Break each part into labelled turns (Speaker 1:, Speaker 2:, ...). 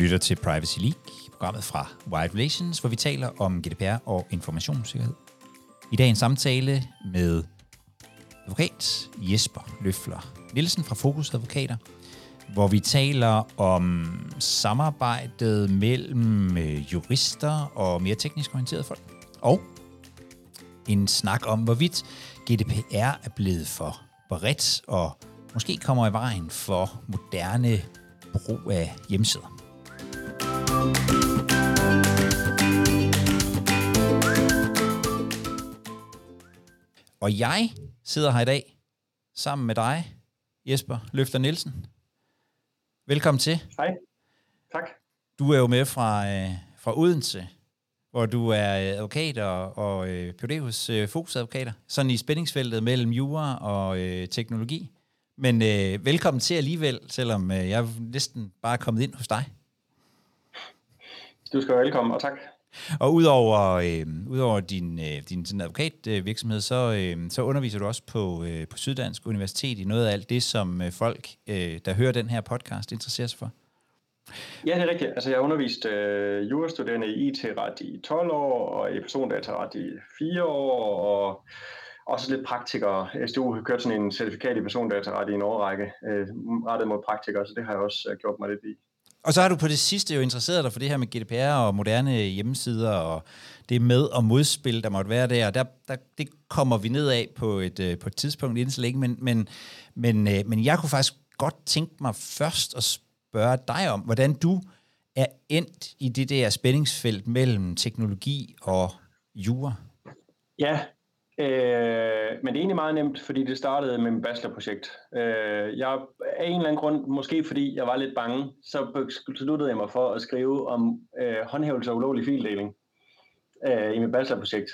Speaker 1: lytter til Privacy League, programmet fra Wide Relations, hvor vi taler om GDPR og informationssikkerhed. I dag en samtale med advokat Jesper Løfler Nielsen fra Fokus Advokater, hvor vi taler om samarbejdet mellem øh, jurister og mere teknisk orienterede folk. Og en snak om, hvorvidt GDPR er blevet for bredt og måske kommer i vejen for moderne brug af hjemmesider. Og jeg sidder her i dag sammen med dig, Jesper Løfter Nielsen. Velkommen til.
Speaker 2: Hej. Tak.
Speaker 1: Du er jo med fra, øh, fra Odense, hvor du er advokat og, og øh, PhD hos øh, Fokusadvokater, sådan i spændingsfeltet mellem jura og øh, teknologi. Men øh, velkommen til alligevel, selvom øh, jeg næsten bare er kommet ind hos dig.
Speaker 2: Du skal være velkommen, og tak.
Speaker 1: Og udover, øh, udover din, øh, din sådan advokatvirksomhed, så, øh, så underviser du også på, øh, på Syddansk Universitet i noget af alt det, som øh, folk, øh, der hører den her podcast, interesserer sig for.
Speaker 2: Ja, det er rigtigt. Altså, jeg har undervist øh, jurastuderende i IT-ret i 12 år, og i persondataret i 4 år, og også lidt praktikere. SDU har kørt sådan en certifikat i persondataret i en årrække, øh, rettet mod praktikere, så det har jeg også øh, gjort mig lidt i.
Speaker 1: Og så har du på det sidste jo interesseret dig for det her med GDPR og moderne hjemmesider og det med- og modspil, der måtte være der. der, der det kommer vi ned af på et, øh, på et tidspunkt inden så længe, men, men, men, øh, men jeg kunne faktisk godt tænke mig først at spørge dig om, hvordan du er endt i det der spændingsfelt mellem teknologi og jura.
Speaker 2: Ja, Øh, men det er egentlig meget nemt, fordi det startede med mit bachelorprojekt. Øh, jeg af en eller anden grund, måske fordi jeg var lidt bange, så besluttede jeg mig for at skrive om øh, håndhævelse af ulovlig fildeling øh, i mit bachelorprojekt.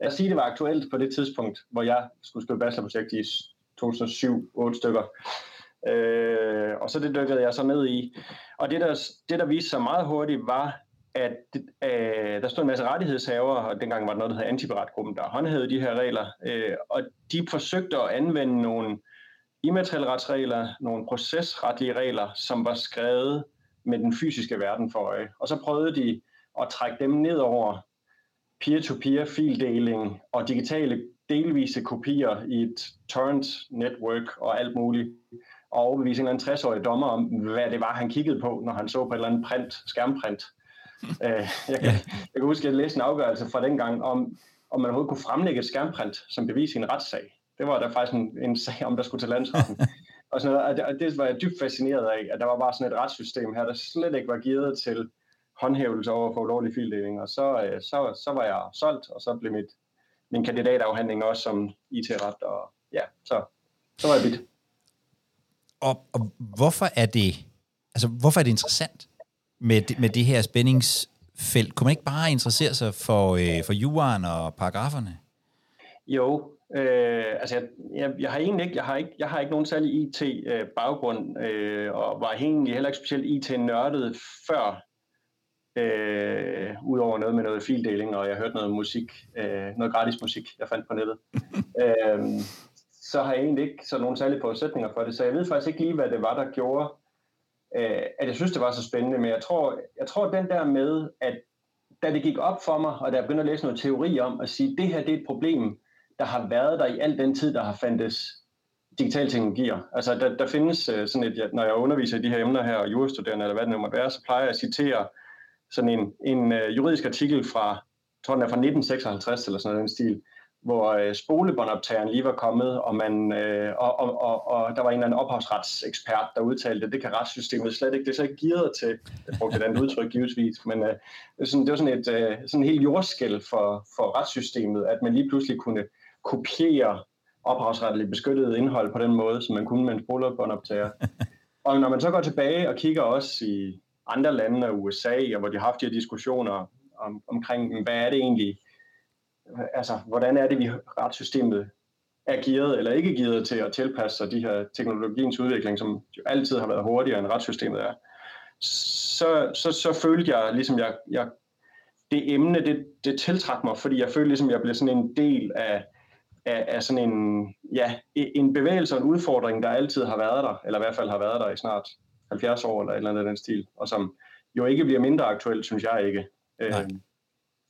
Speaker 2: Jeg siger, det var aktuelt på det tidspunkt, hvor jeg skulle skrive bachelorprojekt i 2007-8 stykker. Øh, og så det dykkede jeg så ned i. Og det der, det, der viste sig meget hurtigt, var, at øh, der stod en masse rettighedshavere, og dengang var der noget, der hed Antipiratgruppen, der håndhævede de her regler, øh, og de forsøgte at anvende nogle immaterielle retsregler, nogle procesretlige regler, som var skrevet med den fysiske verden for øje. Og så prøvede de at trække dem ned over peer-to-peer fildeling og digitale delvise kopier i et torrent network og alt muligt, og overbevise en eller anden 60-årig dommer om, hvad det var, han kiggede på, når han så på et eller andet print, skærmprint. Øh, jeg, kan, jeg kan huske, at jeg læste en afgørelse fra dengang om, om man overhovedet kunne fremlægge et skærmprint som bevis i en retssag. Det var der faktisk en, en sag om, der skulle til landsretten. og, sådan noget, og, det, og det var jeg dybt fascineret af, at der var bare sådan et retssystem her, der slet ikke var givet til håndhævelse over for ulovlig fildeling. Og så, øh, så, så var jeg solgt, og så blev mit, min kandidatafhandling også som IT-ret. Og ja, så, så var jeg vidt.
Speaker 1: Og, og hvorfor er det, altså hvorfor er det interessant? Med, med det her spændingsfelt. Kunne man ikke bare interessere sig for, øh, for juraen og paragraferne?
Speaker 2: Jo, øh, altså jeg, jeg, jeg har egentlig ikke, jeg har ikke, jeg har ikke nogen særlig IT-baggrund, øh, og var egentlig heller ikke specielt IT-nørdet før, øh, udover noget med noget fildeling, og jeg hørte noget musik, øh, noget gratis musik, jeg fandt på nettet. øh, så har jeg egentlig ikke så nogen særlige forudsætninger for det, så jeg ved faktisk ikke lige, hvad det var, der gjorde, øh, at jeg synes, det var så spændende, men jeg tror, jeg tror den der med, at da det gik op for mig, og da jeg begyndte at læse noget teori om, at sige, at det her det er et problem, der har været der i al den tid, der har fandtes digitale teknologier. Altså, der, der findes uh, sådan et, når jeg underviser i de her emner her, og jurastuderende, eller hvad det nu måtte være, så plejer jeg at citere sådan en, en uh, juridisk artikel fra, jeg tror den er fra 1956, eller sådan noget den stil, hvor øh, spolebåndoptageren lige var kommet, og, man, øh, og, og, og, og der var en eller anden ophavsretsekspert, der udtalte, at det kan retssystemet slet ikke. Det er så ikke givet til, jeg brugte et andet udtryk givetvis, men øh, sådan, det var sådan et øh, sådan helt jordskæld for, for retssystemet, at man lige pludselig kunne kopiere ophavsretligt beskyttet indhold på den måde, som man kunne med en spolebåndoptager. og når man så går tilbage og kigger også i andre lande af USA, og hvor de har haft de her diskussioner om, omkring, hvad er det egentlig, altså, hvordan er det, vi retssystemet er gearet eller ikke gearet til at tilpasse sig de her teknologiens udvikling, som jo altid har været hurtigere end retssystemet er, så, så, så følte jeg, ligesom jeg, jeg det emne, det, det tiltrak mig, fordi jeg følte ligesom, jeg blev sådan en del af, af, af sådan en, ja, en bevægelse og en udfordring, der altid har været der, eller i hvert fald har været der i snart 70 år, eller et eller andet den stil, og som jo ikke bliver mindre aktuelt, synes jeg ikke. Øh,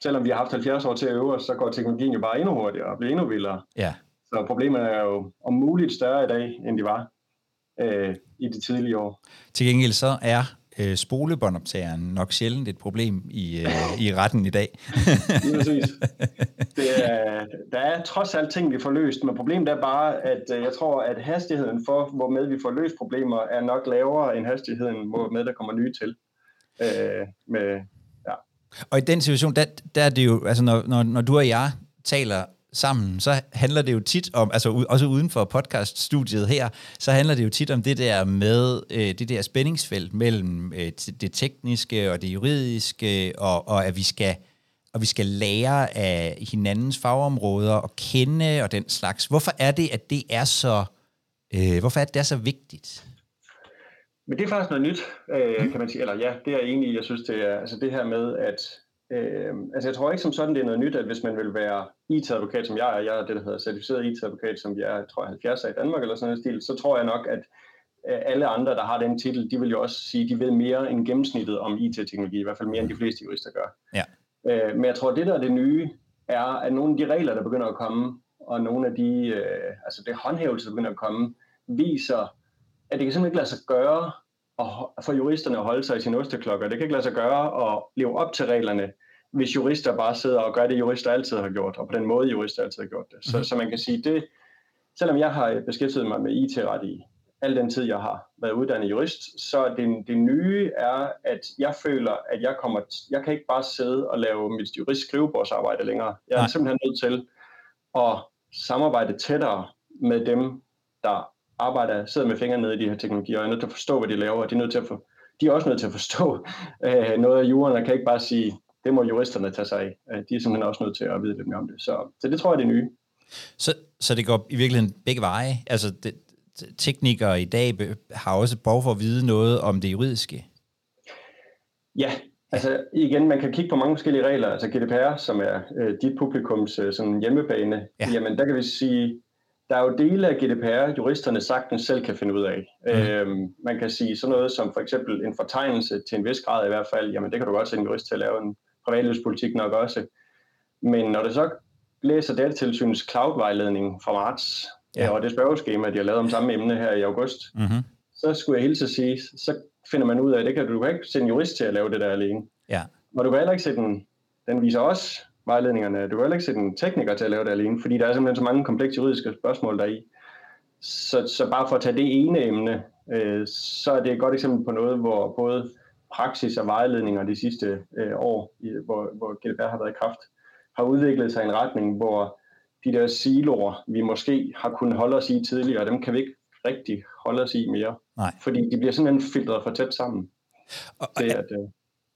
Speaker 2: selvom vi har haft 70 år til at øve os, så går teknologien jo bare endnu hurtigere og bliver endnu vildere.
Speaker 1: Ja.
Speaker 2: Så problemerne er jo om muligt større i dag, end de var øh, i de tidlige år.
Speaker 1: Til gengæld så er øh, spolebåndoptageren nok sjældent et problem i, øh, i retten i dag.
Speaker 2: Lige præcis. Det er, der er trods alt ting, vi får løst, men problemet er bare, at øh, jeg tror, at hastigheden for, hvor med vi får løst problemer, er nok lavere end hastigheden, hvor med der kommer nye til. Øh, med.
Speaker 1: Og i den situation, der, der er det jo, altså når, når, når du og jeg taler sammen, så handler det jo tit om, altså også uden for podcaststudiet her, så handler det jo tit om det der med øh, det der spændingsfelt mellem øh, det tekniske og det juridiske, og, og at vi skal og vi skal lære af hinandens fagområder og kende og den slags. Hvorfor er det, at det er så, øh, hvorfor er det, det er så vigtigt?
Speaker 2: Men det er faktisk noget nyt, øh, kan man sige. Eller ja, det er jeg enig. Jeg synes, det er altså det her med, at Øh, altså jeg tror ikke som sådan, det er noget nyt, at hvis man vil være IT-advokat, som jeg er, jeg er det, der hedder certificeret IT-advokat, som jeg er, tror jeg, 70 i Danmark eller sådan noget stil, så tror jeg nok, at alle andre, der har den titel, de vil jo også sige, de ved mere end gennemsnittet om IT-teknologi, i hvert fald mere end de fleste jurister gør.
Speaker 1: Ja.
Speaker 2: Øh, men jeg tror, at det der er det nye, er, at nogle af de regler, der begynder at komme, og nogle af de, øh, altså det håndhævelse, der begynder at komme, viser, at det kan simpelthen ikke lade sig gøre for juristerne at holde sig i sin osteklokker. Det kan ikke lade sig gøre at leve op til reglerne, hvis jurister bare sidder og gør det, jurister altid har gjort, og på den måde, jurister altid har gjort det. Så, mm. så man kan sige, det, selvom jeg har beskæftiget mig med IT-ret i al den tid, jeg har været uddannet jurist, så det, det nye er, at jeg føler, at jeg kommer, jeg kan ikke bare sidde og lave mit jurist skrivebordsarbejde længere. Jeg er Nej. simpelthen nødt til at samarbejde tættere med dem, der arbejder, sidder med fingrene nede i de her teknologier, og er nødt til at forstå, hvad de laver, og de er, nødt til at for, de er også nødt til at forstå øh, noget af jorden, og kan ikke bare sige, det må juristerne tage sig af. Øh, de er simpelthen også nødt til at vide lidt mere om det. Så, så det tror jeg er det nye.
Speaker 1: Så, så det går i virkeligheden begge veje? Altså, det, teknikere i dag har også behov for at vide noget om det juridiske?
Speaker 2: Ja, altså igen, man kan kigge på mange forskellige regler. Altså GDPR, som er øh, dit publikums øh, sådan hjemmebane, ja. jamen der kan vi sige, der er jo dele af GDPR, juristerne sagtens selv kan finde ud af. Mm. Øhm, man kan sige sådan noget som for eksempel en fortegnelse til en vis grad i hvert fald, jamen det kan du godt sætte en jurist til at lave en privatlivspolitik nok også. Men når du så læser Datatilsynets cloud-vejledning fra marts, ja. og det spørgeskema, de har lavet om samme emne her i august, mm-hmm. så skulle jeg hilse at sige, så finder man ud af, at det kan, du kan ikke sætte en jurist til at lave det der alene.
Speaker 1: Ja.
Speaker 2: Og du kan heller ikke sætte den, den viser også vejledningerne, du kan heller ikke sætte en tekniker til at lave det alene, fordi der er simpelthen så mange komplekse juridiske spørgsmål deri. Så, så bare for at tage det ene emne, øh, så er det et godt eksempel på noget, hvor både praksis og vejledninger de sidste øh, år, i, hvor, hvor GDPR har været i kraft, har udviklet sig i en retning, hvor de der siloer, vi måske har kunnet holde os i tidligere, dem kan vi ikke rigtig holde os i mere.
Speaker 1: Nej.
Speaker 2: Fordi de bliver simpelthen filtreret for tæt sammen.
Speaker 1: Og, til, at, øh,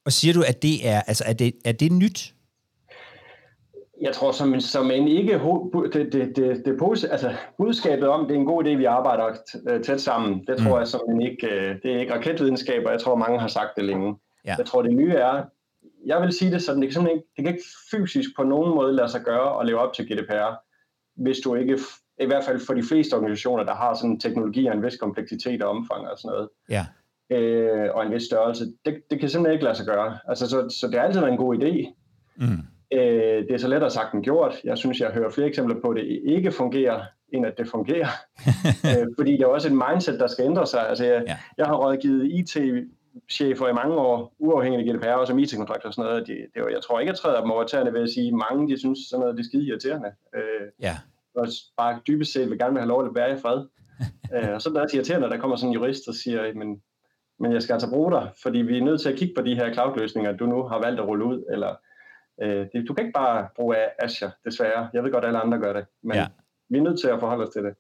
Speaker 1: og siger du, at det er, altså, er det, er det nyt?
Speaker 2: Jeg tror, som, som en ikke det, det, det, det, altså, budskabet om, det er en god idé, vi arbejder øh, tæt sammen, det tror mm. jeg som en ikke, øh, det er ikke raketvidenskab, og jeg tror, mange har sagt det længe. Ja. Jeg tror, det nye er, jeg vil sige det sådan, det kan, simpelthen ikke, det kan ikke fysisk på nogen måde lade sig gøre at leve op til GDPR, hvis du ikke, i hvert fald for de fleste organisationer, der har sådan teknologi og en vis kompleksitet og omfang og sådan noget,
Speaker 1: ja.
Speaker 2: øh, og en vis størrelse, det, det kan simpelthen ikke lade sig gøre. Altså, så, så det er altid en god idé. Mm. Øh, det er så lettere sagt end gjort. Jeg synes, jeg hører flere eksempler på, at det ikke fungerer, end at det fungerer. øh, fordi det er også et mindset, der skal ændre sig. Altså, jeg, ja. jeg har rådgivet IT-chefer i mange år, uafhængigt af GDPR, og som IT-kontrakter og sådan noget. Det, det var, jeg tror ikke, jeg træder dem over tæerne ved at sige, at mange de synes, sådan noget det er skide irriterende. Øh,
Speaker 1: ja.
Speaker 2: Og bare dybest set vil gerne vil have lov at være i fred. øh, og så er det også irriterende, at der kommer sådan en jurist og siger, men, men jeg skal altså bruge dig, fordi vi er nødt til at kigge på de her cloud-løsninger, du nu har valgt at rulle ud, eller Øh, det, du kan ikke bare bruge Azure, desværre. Jeg ved godt, at alle andre gør det, men ja. vi er nødt til at forholde os til det.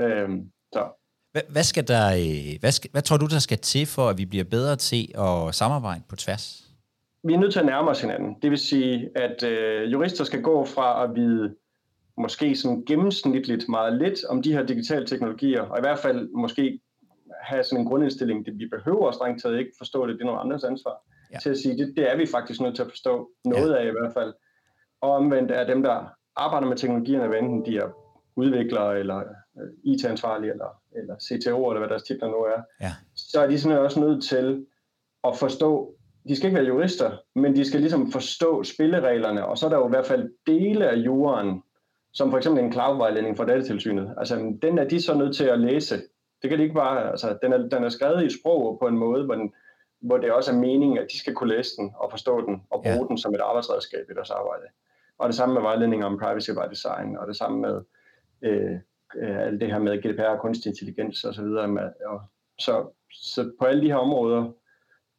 Speaker 2: Øh, så.
Speaker 1: Hvad, skal der, øh, hvad, skal, hvad tror du, der skal til, for at vi bliver bedre til at samarbejde på tværs?
Speaker 2: Vi er nødt til at nærme os hinanden. Det vil sige, at øh, jurister skal gå fra at vide måske sådan gennemsnitligt meget lidt om de her digitale teknologier, og i hvert fald måske have sådan en grundindstilling, det vi behøver strengt taget ikke forstå det, det er noget andres ansvar ja. til at sige, det, det er vi faktisk nødt til at forstå noget ja. af i hvert fald. Og omvendt er dem, der arbejder med teknologierne, enten de er udviklere, eller øh, IT-ansvarlige, eller, eller CTO, eller hvad deres titler nu er,
Speaker 1: ja.
Speaker 2: så er de sådan også nødt til at forstå de skal ikke være jurister, men de skal ligesom forstå spillereglerne, og så er der jo i hvert fald dele af jorden, som for eksempel en cloud-vejledning fra datatilsynet. Altså, den er de så nødt til at læse. Det kan de ikke bare, altså, den er, den er skrevet i sprog på en måde, hvor, den, hvor det også er meningen, at de skal kunne læse den og forstå den og bruge ja. den som et arbejdsredskab i deres arbejde. Og det samme med vejledning om privacy by design, og det samme med øh, øh, alt det her med GDPR og kunstig intelligens osv. Og med, og så, så på alle de her områder,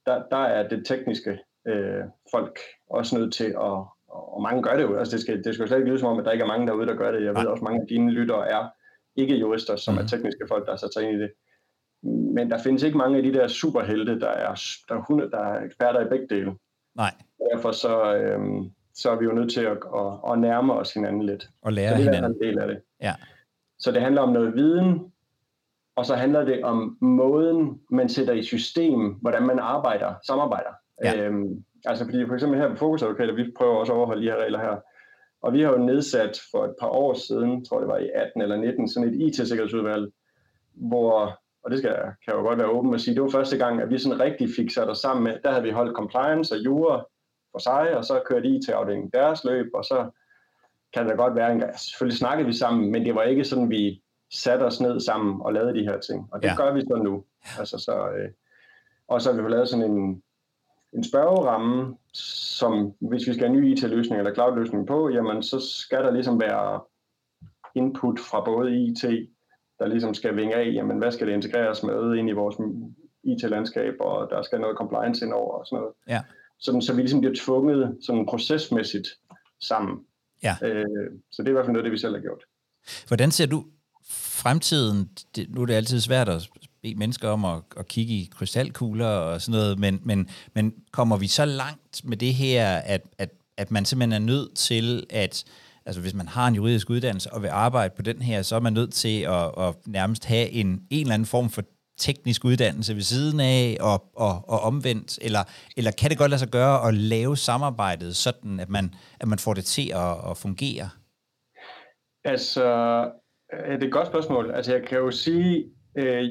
Speaker 2: der, der er det tekniske øh, folk også nødt til at, og mange gør det jo, altså det skal, det skal slet ikke lyde som om, at der ikke er mange derude, der gør det. Jeg ved også, at mange af dine lyttere er ikke jurister, som mm. er mhm. tekniske folk, der har sat sig ind i det. Men der findes ikke mange af de der superhelte, der er, der er, hunde, der er eksperter i begge dele.
Speaker 1: Nej.
Speaker 2: Derfor så, øhm, så er vi jo nødt til at, at, at nærme os hinanden lidt.
Speaker 1: Og lære
Speaker 2: så det
Speaker 1: hinanden.
Speaker 2: er en del af det.
Speaker 1: Ja.
Speaker 2: Så det handler om noget viden, og så handler det om måden, man sætter i system, hvordan man arbejder, samarbejder. Ja. Øhm, altså fordi for eksempel her på Fokusadvokater, vi prøver også at overholde de her regler her. Og vi har jo nedsat for et par år siden, tror det var i 18 eller 19, sådan et IT-sikkerhedsudvalg, hvor, og det skal, kan jo godt være åben at sige, det var første gang, at vi sådan rigtig fik sat os sammen med, der havde vi holdt compliance og jura for sig, og så kørte IT-afdelingen deres løb, og så kan det godt være, gang, selvfølgelig snakkede vi sammen, men det var ikke sådan, vi satte os ned sammen og lavede de her ting. Og det ja. gør vi så nu. Altså, så, øh, og så har vi lavet sådan en, en spørgeramme, som hvis vi skal have en ny IT-løsning eller cloud-løsning på, jamen så skal der ligesom være input fra både IT, der ligesom skal vinge af, jamen hvad skal det integreres med ind i vores IT-landskab, og der skal noget compliance ind over og sådan noget.
Speaker 1: Ja.
Speaker 2: Sådan, så vi ligesom bliver tvunget sådan procesmæssigt sammen.
Speaker 1: Ja.
Speaker 2: Øh, så det er i hvert fald noget, det vi selv har gjort.
Speaker 1: Hvordan ser du fremtiden? Det, nu er det altid svært at bede mennesker om at, at kigge i krystalkugler og sådan noget, men, men, men kommer vi så langt med det her, at, at, at man simpelthen er nødt til at altså hvis man har en juridisk uddannelse og vil arbejde på den her, så er man nødt til at, at nærmest have en, en eller anden form for teknisk uddannelse ved siden af og, og, og omvendt? Eller, eller kan det godt lade sig gøre at lave samarbejdet sådan, at man, at man får det til at, at fungere?
Speaker 2: Altså, øh, det er et godt spørgsmål. Altså, jeg kan jo sige, øh,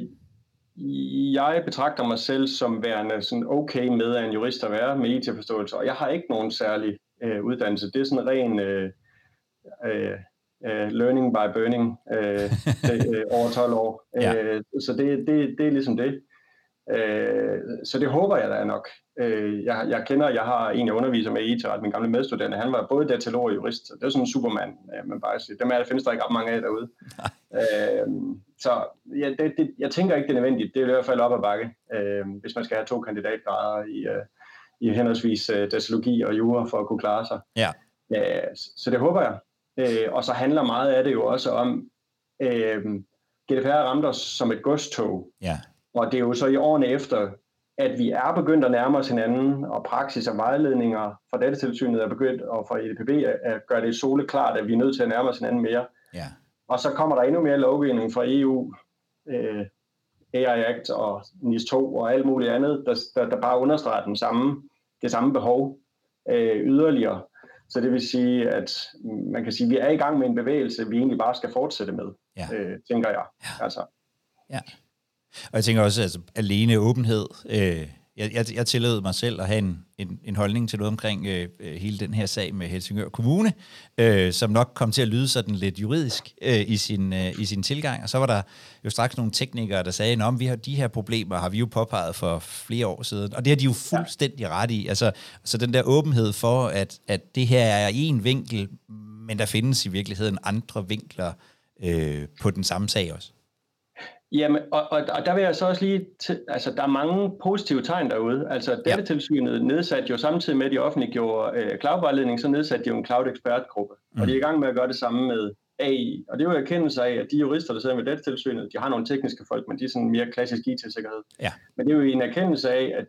Speaker 2: jeg betragter mig selv som værende sådan okay med at en jurist at være med IT-forståelse, og jeg har ikke nogen særlig øh, uddannelse. Det er sådan ren øh, øh, uh, learning by burning uh, det, uh, over 12 år. Ja. Uh, så det, det, det er ligesom det. Uh, så det håber jeg da nok. Uh, jeg, jeg kender, jeg har en, jeg underviser med i IT-ret, min gamle medstuderende, han var både datalog og jurist. Det er sådan en supermand, uh, man bare siger. Dem er, der findes der ikke ret mange af derude. uh, så ja, det, det, jeg tænker ikke, det er nødvendigt. Det er i hvert fald op ad bakke, uh, hvis man skal have to kandidatgrader i, uh, i henholdsvis uh, datalogi og jura for at kunne klare sig.
Speaker 1: Ja.
Speaker 2: Uh, så det håber jeg. Øh, og så handler meget af det jo også om, øh, GDPR ramte os som et godstog.
Speaker 1: Ja.
Speaker 2: Og det er jo så i årene efter, at vi er begyndt at nærme os hinanden, og praksis og vejledninger fra datatilsynet er begyndt, og fra EDPB at gøre det soleklart, at vi er nødt til at nærme os hinanden mere.
Speaker 1: Ja.
Speaker 2: Og så kommer der endnu mere lovgivning fra EU, øh, AI Act og NIS 2 og alt muligt andet, der, der, der bare understreger den samme, det samme behov øh, yderligere. Så det vil sige, at man kan sige, at vi er i gang med en bevægelse, vi egentlig bare skal fortsætte med,
Speaker 1: ja.
Speaker 2: øh, tænker jeg.
Speaker 1: Ja.
Speaker 2: Altså.
Speaker 1: ja. Og jeg tænker også, altså alene åbenhed. Øh, jeg, jeg, jeg tillod mig selv at have en, en, en holdning til noget omkring øh, øh, hele den her sag med Helsingør Kommune, øh, som nok kom til at lyde sådan lidt juridisk øh, i, sin, øh, i sin tilgang. Og så var der jo straks nogle teknikere, der sagde, at vi har de her problemer, har vi jo påpeget for flere år siden. Og det har de jo fuldstændig ret i. Altså, så den der åbenhed for, at, at det her er en vinkel, men der findes i virkeligheden andre vinkler øh, på den samme sag også.
Speaker 2: Jamen, og, og, og der vil jeg så også lige, til, altså der er mange positive tegn derude. Altså datatilsynet nedsatte jo samtidig med, at de offentliggjorde øh, cloud-vejledning, så nedsatte de jo en cloud-ekspertgruppe. Mm. Og de er i gang med at gøre det samme med AI. Og det er jo erkendelse af, at de jurister, der sidder med datatilsynet, de har nogle tekniske folk, men de er sådan mere klassisk IT-sikkerhed.
Speaker 1: Ja.
Speaker 2: Men det er jo en erkendelse af, at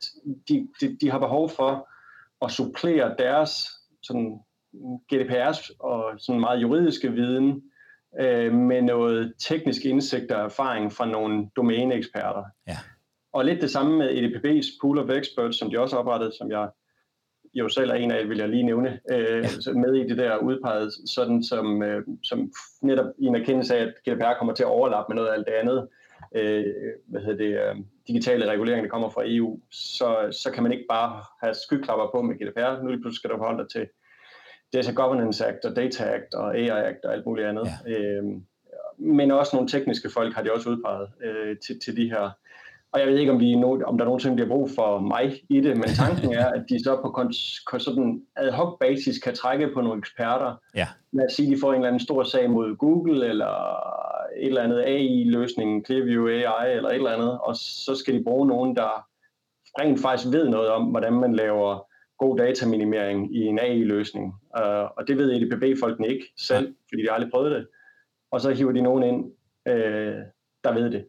Speaker 2: de, de, de har behov for at supplere deres sådan GDPR's og sådan meget juridiske viden øh, med noget teknisk indsigt og erfaring fra nogle domæneeksperter.
Speaker 1: Ja.
Speaker 2: Og lidt det samme med EDPB's Pool of Experts, som de også oprettede, som jeg jo selv er en af, vil jeg lige nævne, øh, ja. med i det der udpeget, sådan som, øh, som netop i en erkendelse af, at GDPR kommer til at overlappe med noget af alt det andet, øh, hvad hedder det, øh, digitale regulering, der kommer fra EU, så, så kan man ikke bare have skyklapper på med GDPR. Nu pludselig skal du forholde dig til Data Governance Act og Data Act og AI Act og alt muligt andet. Ja. Øhm, men også nogle tekniske folk har de også udpeget øh, til, til de her. Og jeg ved ikke, om, vi no, om der nogensinde bliver brug for mig i det, men tanken er, at de så på kon- sådan ad hoc basis kan trække på nogle eksperter.
Speaker 1: Ja.
Speaker 2: Lad os sige, at de får en eller anden stor sag mod Google, eller et eller andet AI-løsning, Clearview AI, eller et eller andet, og så skal de bruge nogen, der rent faktisk ved noget om, hvordan man laver god dataminimering i en AI-løsning. Uh, og det ved EDPB-folkene ikke selv, fordi de aldrig prøvet det. Og så hiver de nogen ind, uh, der ved det.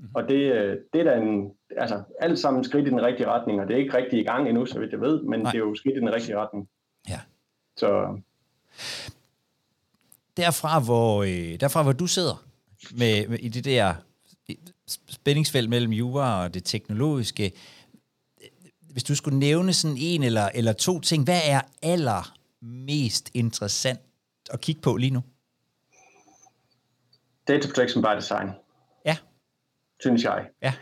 Speaker 2: Mm-hmm. Og det, øh, det er da en, altså alt sammen skridt i den rigtige retning, og det er ikke rigtig i gang endnu, så vidt jeg ved, men Nej. det er jo skridt i den rigtige retning.
Speaker 1: Ja.
Speaker 2: Så
Speaker 1: derfra hvor, øh, derfra hvor du sidder med, med i det der spændingsfelt mellem jura og det teknologiske, hvis du skulle nævne sådan en eller, eller to ting, hvad er aller mest interessant at kigge på lige nu?
Speaker 2: Data protection by design.
Speaker 1: Ja.
Speaker 2: Synes jeg.
Speaker 1: Ja.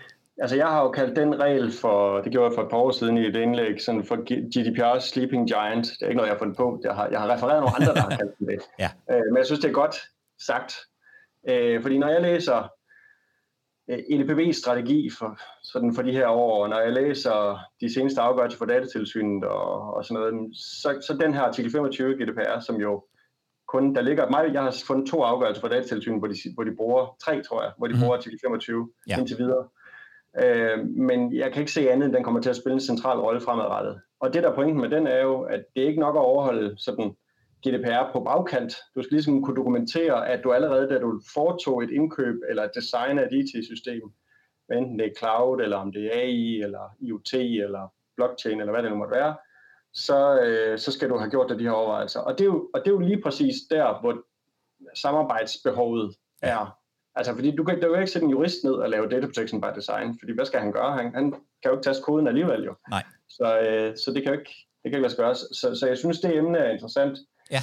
Speaker 2: Altså jeg har jo kaldt den regel for, det gjorde jeg for et par år siden i et indlæg, sådan for GDPR's Sleeping Giant. Det er ikke noget, jeg har fundet på. Jeg har, jeg har refereret nogle andre, der har kaldt den det.
Speaker 1: ja.
Speaker 2: øh, men jeg synes, det er godt sagt. Øh, fordi når jeg læser EDPB's strategi for, sådan for de her år, og når jeg læser de seneste afgørelser for datatilsynet og, og sådan noget, så, så den her artikel 25 GDPR, som jo kun, der ligger mig, jeg har fundet to afgørelser for datatilsynet, hvor de, hvor de bruger, tre tror jeg, hvor de mm. bruger artikel 25 ja. indtil videre. Øh, men jeg kan ikke se andet, end den kommer til at spille en central rolle fremadrettet. Og det der pointen med den er jo, at det er ikke nok at overholde sådan GDPR på bagkant. Du skal ligesom kunne dokumentere, at du allerede, da du foretog et indkøb eller et design af et IT-system, enten det er cloud, eller om det er AI, eller IoT, eller blockchain, eller hvad det nu måtte være, så, øh, så skal du have gjort dig de her overvejelser. Og det, er jo, og det er jo lige præcis der, hvor samarbejdsbehovet er. Altså, fordi du kan, du kan ikke sætte en jurist ned og lave data protection by design, fordi hvad skal han gøre? Han, han kan jo ikke tage koden alligevel jo.
Speaker 1: Nej.
Speaker 2: Så, øh, så det kan jo ikke, det kan ikke lade sig gøre. Så, så jeg synes, det emne er interessant.
Speaker 1: Ja.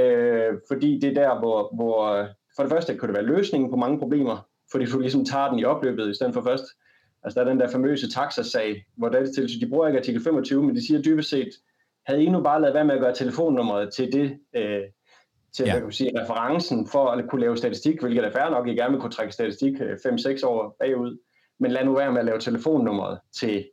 Speaker 2: Øh, fordi det er der, hvor, hvor for det første kan det være løsningen på mange problemer, fordi du ligesom tager den i opløbet i stedet for først. Altså der er den der famøse taxasag, hvor til, de bruger ikke artikel 25, men de siger dybest set, havde I nu bare lavet være med at gøre telefonnummeret til det, øh, til ja. hvad kan man sige, referencen for at kunne lave statistik, hvilket er fair nok, I gerne vil kunne trække statistik 5-6 øh, år bagud, men lad nu være med at lave telefonnummeret til,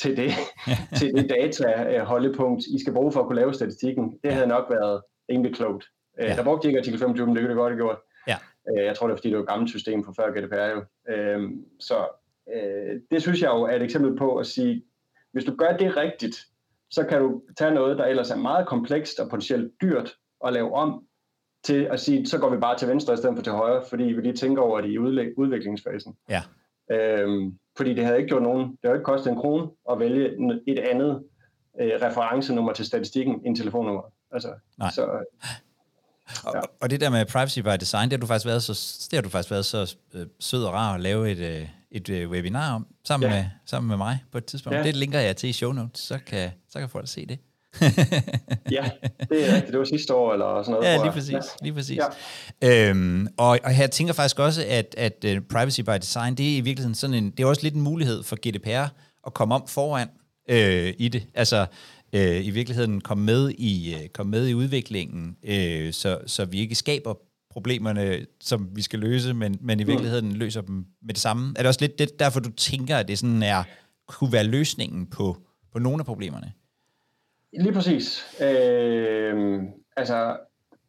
Speaker 2: til det, til det data holdepunkt, I skal bruge for at kunne lave statistikken. Det havde nok været rimelig klogt. Øh, ja. Der brugte de ikke artikel 25, men det kunne det godt have gjort.
Speaker 1: Ja.
Speaker 2: Øh, jeg tror, det er fordi, det var et gammelt system fra før GDPR jo. Så det synes jeg jo er et eksempel på at sige, hvis du gør det rigtigt, så kan du tage noget, der ellers er meget komplekst og potentielt dyrt at lave om, til at sige, så går vi bare til venstre i stedet for til højre, fordi vi lige tænker over det i udviklingsfasen.
Speaker 1: Ja.
Speaker 2: Øhm, fordi det havde ikke gjort nogen, det havde ikke kostet en krone at vælge et andet øh, referencenummer til statistikken end telefonnummer. Altså,
Speaker 1: Nej. Så, ja. og, og det der med privacy by design, det har du faktisk været så, det har du faktisk været så øh, sød og rar at lave et, øh, et øh, webinar om, sammen, ja. med, sammen med mig på et tidspunkt. Ja. Det linker jeg til i show notes, så kan, så kan folk se det.
Speaker 2: Ja, det er rigtigt. Det var sidste år eller sådan noget.
Speaker 1: Ja, lige præcis. Ja. Lige præcis. Ja. Øhm, og, og her tænker faktisk også, at, at uh, privacy by design, det er i virkeligheden sådan en, det er også lidt en mulighed for GDPR at komme om foran øh, i det. Altså øh, i virkeligheden komme med i, øh, komme med i udviklingen, øh, så, så vi ikke skaber problemerne, som vi skal løse, men, men i mm. virkeligheden løser dem med det samme. Er det også lidt det, derfor, du tænker, at det sådan er, kunne være løsningen på, på nogle af problemerne?
Speaker 2: Lige præcis. Øh, altså,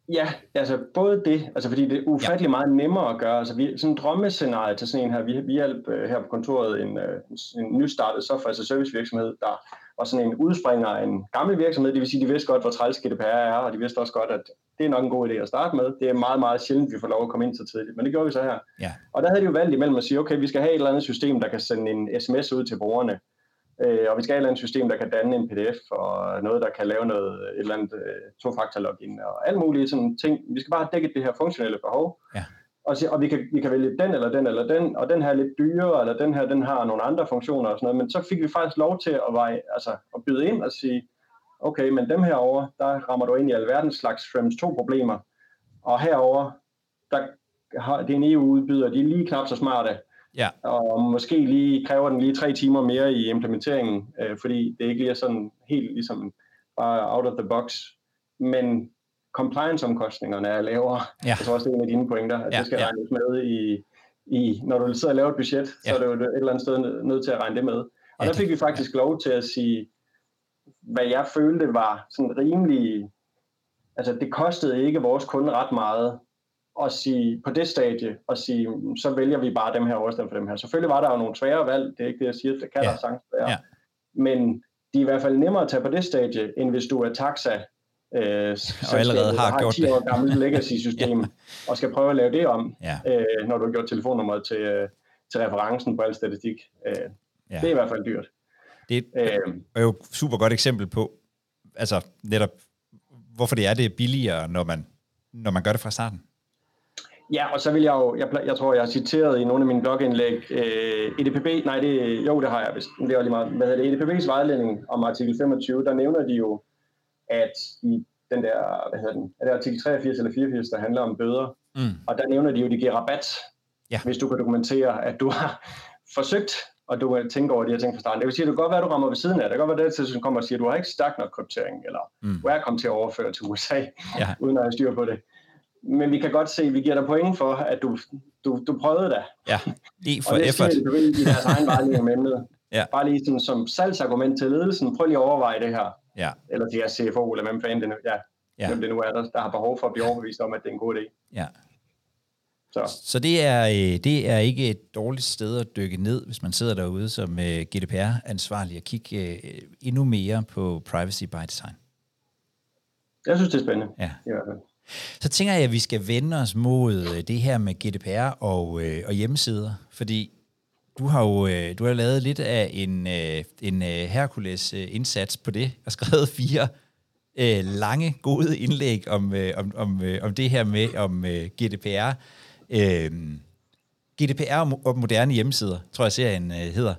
Speaker 2: ja, altså både det, altså fordi det er ufattelig ja. meget nemmere at gøre. Altså vi, sådan en drømmescenarie til sådan en her, vi, vi hjælper øh, her på kontoret en, øh, en nystartet software as a service virksomhed, der var sådan en udspringer af en gammel virksomhed, det vil sige, de vidste godt, hvor træls GDPR er, og de vidste også godt, at det er nok en god idé at starte med. Det er meget, meget sjældent, vi får lov at komme ind så tidligt, men det gjorde vi så her.
Speaker 1: Ja.
Speaker 2: Og der havde de jo valgt imellem at sige, okay, vi skal have et eller andet system, der kan sende en sms ud til brugerne, Øh, og vi skal have et eller andet system, der kan danne en pdf, og noget, der kan lave noget, et eller andet øh, to-faktor-login, og alle mulige sådan ting. Vi skal bare have dækket det her funktionelle behov.
Speaker 1: Ja.
Speaker 2: Og, og vi, kan, vi kan vælge den eller den eller den, og den her er lidt dyrere, eller den her, den har nogle andre funktioner og sådan noget. Men så fik vi faktisk lov til at, veje, altså, at byde ind og sige, okay, men dem herover der rammer du ind i alverdens slags Frames 2-problemer. Og herover der har, det er en EU-udbyder, de er lige knap så smarte,
Speaker 1: Ja.
Speaker 2: Og måske lige kræver den lige tre timer mere i implementeringen, øh, fordi det ikke lige er sådan helt ligesom bare out of the box. Men compliance-omkostningerne er lavere.
Speaker 1: Ja.
Speaker 2: Jeg tror også, det er en af dine pointer, at
Speaker 1: Ja,
Speaker 2: det skal
Speaker 1: ja.
Speaker 2: regnes med i, i, når du sidder og laver et budget,
Speaker 1: Ja.
Speaker 2: så er du jo et eller andet sted nø- nødt til at regne det med. Og
Speaker 1: Ja,
Speaker 2: der fik vi faktisk lov til at sige, hvad jeg følte var sådan rimelig, altså det kostede ikke vores kunde ret meget at sige, på det stadie, at sige, så vælger vi bare dem her over stedet for dem her. Selvfølgelig var der jo nogle svære valg, det er ikke det, jeg siger, det kan
Speaker 1: Ja.
Speaker 2: der sagtens være.
Speaker 1: Ja.
Speaker 2: Men de er i hvert fald nemmere at tage på det stadie, end hvis du er taxa, øh,
Speaker 1: Og allerede har
Speaker 2: der
Speaker 1: gjort
Speaker 2: 10
Speaker 1: det.
Speaker 2: år gammelt legacy-system, og skal prøve at lave det om,
Speaker 1: Ja,
Speaker 2: øh, når du har gjort telefonnummeret til, øh, til referencen på al statistik. Øh,
Speaker 1: ja.
Speaker 2: Det er i hvert fald dyrt.
Speaker 1: Det
Speaker 2: Øh,
Speaker 1: er jo et super godt eksempel på, altså netop, hvorfor det er, det er billigere, når man, når man gør det fra starten.
Speaker 2: Ja, og så vil jeg jo, jeg, jeg tror, jeg har citeret i nogle af mine blogindlæg, øh, EDPB, nej, det, jo, det har jeg vist, det er jo lige meget, hvad hedder det, EDPB's vejledning om artikel 25, der nævner de jo, at i den der, hvad hedder den, er det artikel 83 eller 84, der handler om bøder,
Speaker 1: Mm.
Speaker 2: og der nævner de jo, de giver rabat,
Speaker 1: Ja.
Speaker 2: hvis du kan dokumentere, at du har forsøgt, og du kan tænke over de her ting fra starten. Det vil sige, at det kan godt være, at du rammer ved siden af. Det kan godt være, at det kommer og siger, at du har ikke stærk nok kryptering, eller
Speaker 1: Mm.
Speaker 2: du er kommet til at overføre til USA,
Speaker 1: Ja.
Speaker 2: uden at have styr på det. Men vi kan godt se, at vi giver dig point for, at du, du, du prøvede det.
Speaker 1: Ja, E for
Speaker 2: og det
Speaker 1: effort.
Speaker 2: siger de i deres egen vejledning om emnet.
Speaker 1: Ja.
Speaker 2: Bare lige sådan, som salgsargument til ledelsen. Prøv lige at overveje det her.
Speaker 1: Ja,
Speaker 2: Eller til jeres CFO, eller hvem fanden det nu, ja,
Speaker 1: Ja.
Speaker 2: hvem det nu er, der, der har behov for at blive overbevist om, at det er en god idé.
Speaker 1: ja.
Speaker 2: Så
Speaker 1: Så det er, øh, det er ikke et dårligt sted at dykke ned, hvis man sidder derude som øh, GDPR-ansvarlig og kigge øh, endnu mere på privacy by design.
Speaker 2: jeg synes, det er spændende.
Speaker 1: Ja.
Speaker 2: I hvert fald.
Speaker 1: Så tænker jeg, at vi skal vende os mod øh, det her med GDPR og, øh, og hjemmesider, fordi du har jo øh, du har lavet lidt af en, øh, en øh, Hercules øh, indsats på det, og skrevet fire øh, lange, gode indlæg om, øh, om, om, øh, om det her med om øh, GDPR. Øh, GDPR og mo- og moderne hjemmesider, tror jeg serien øh, hedder.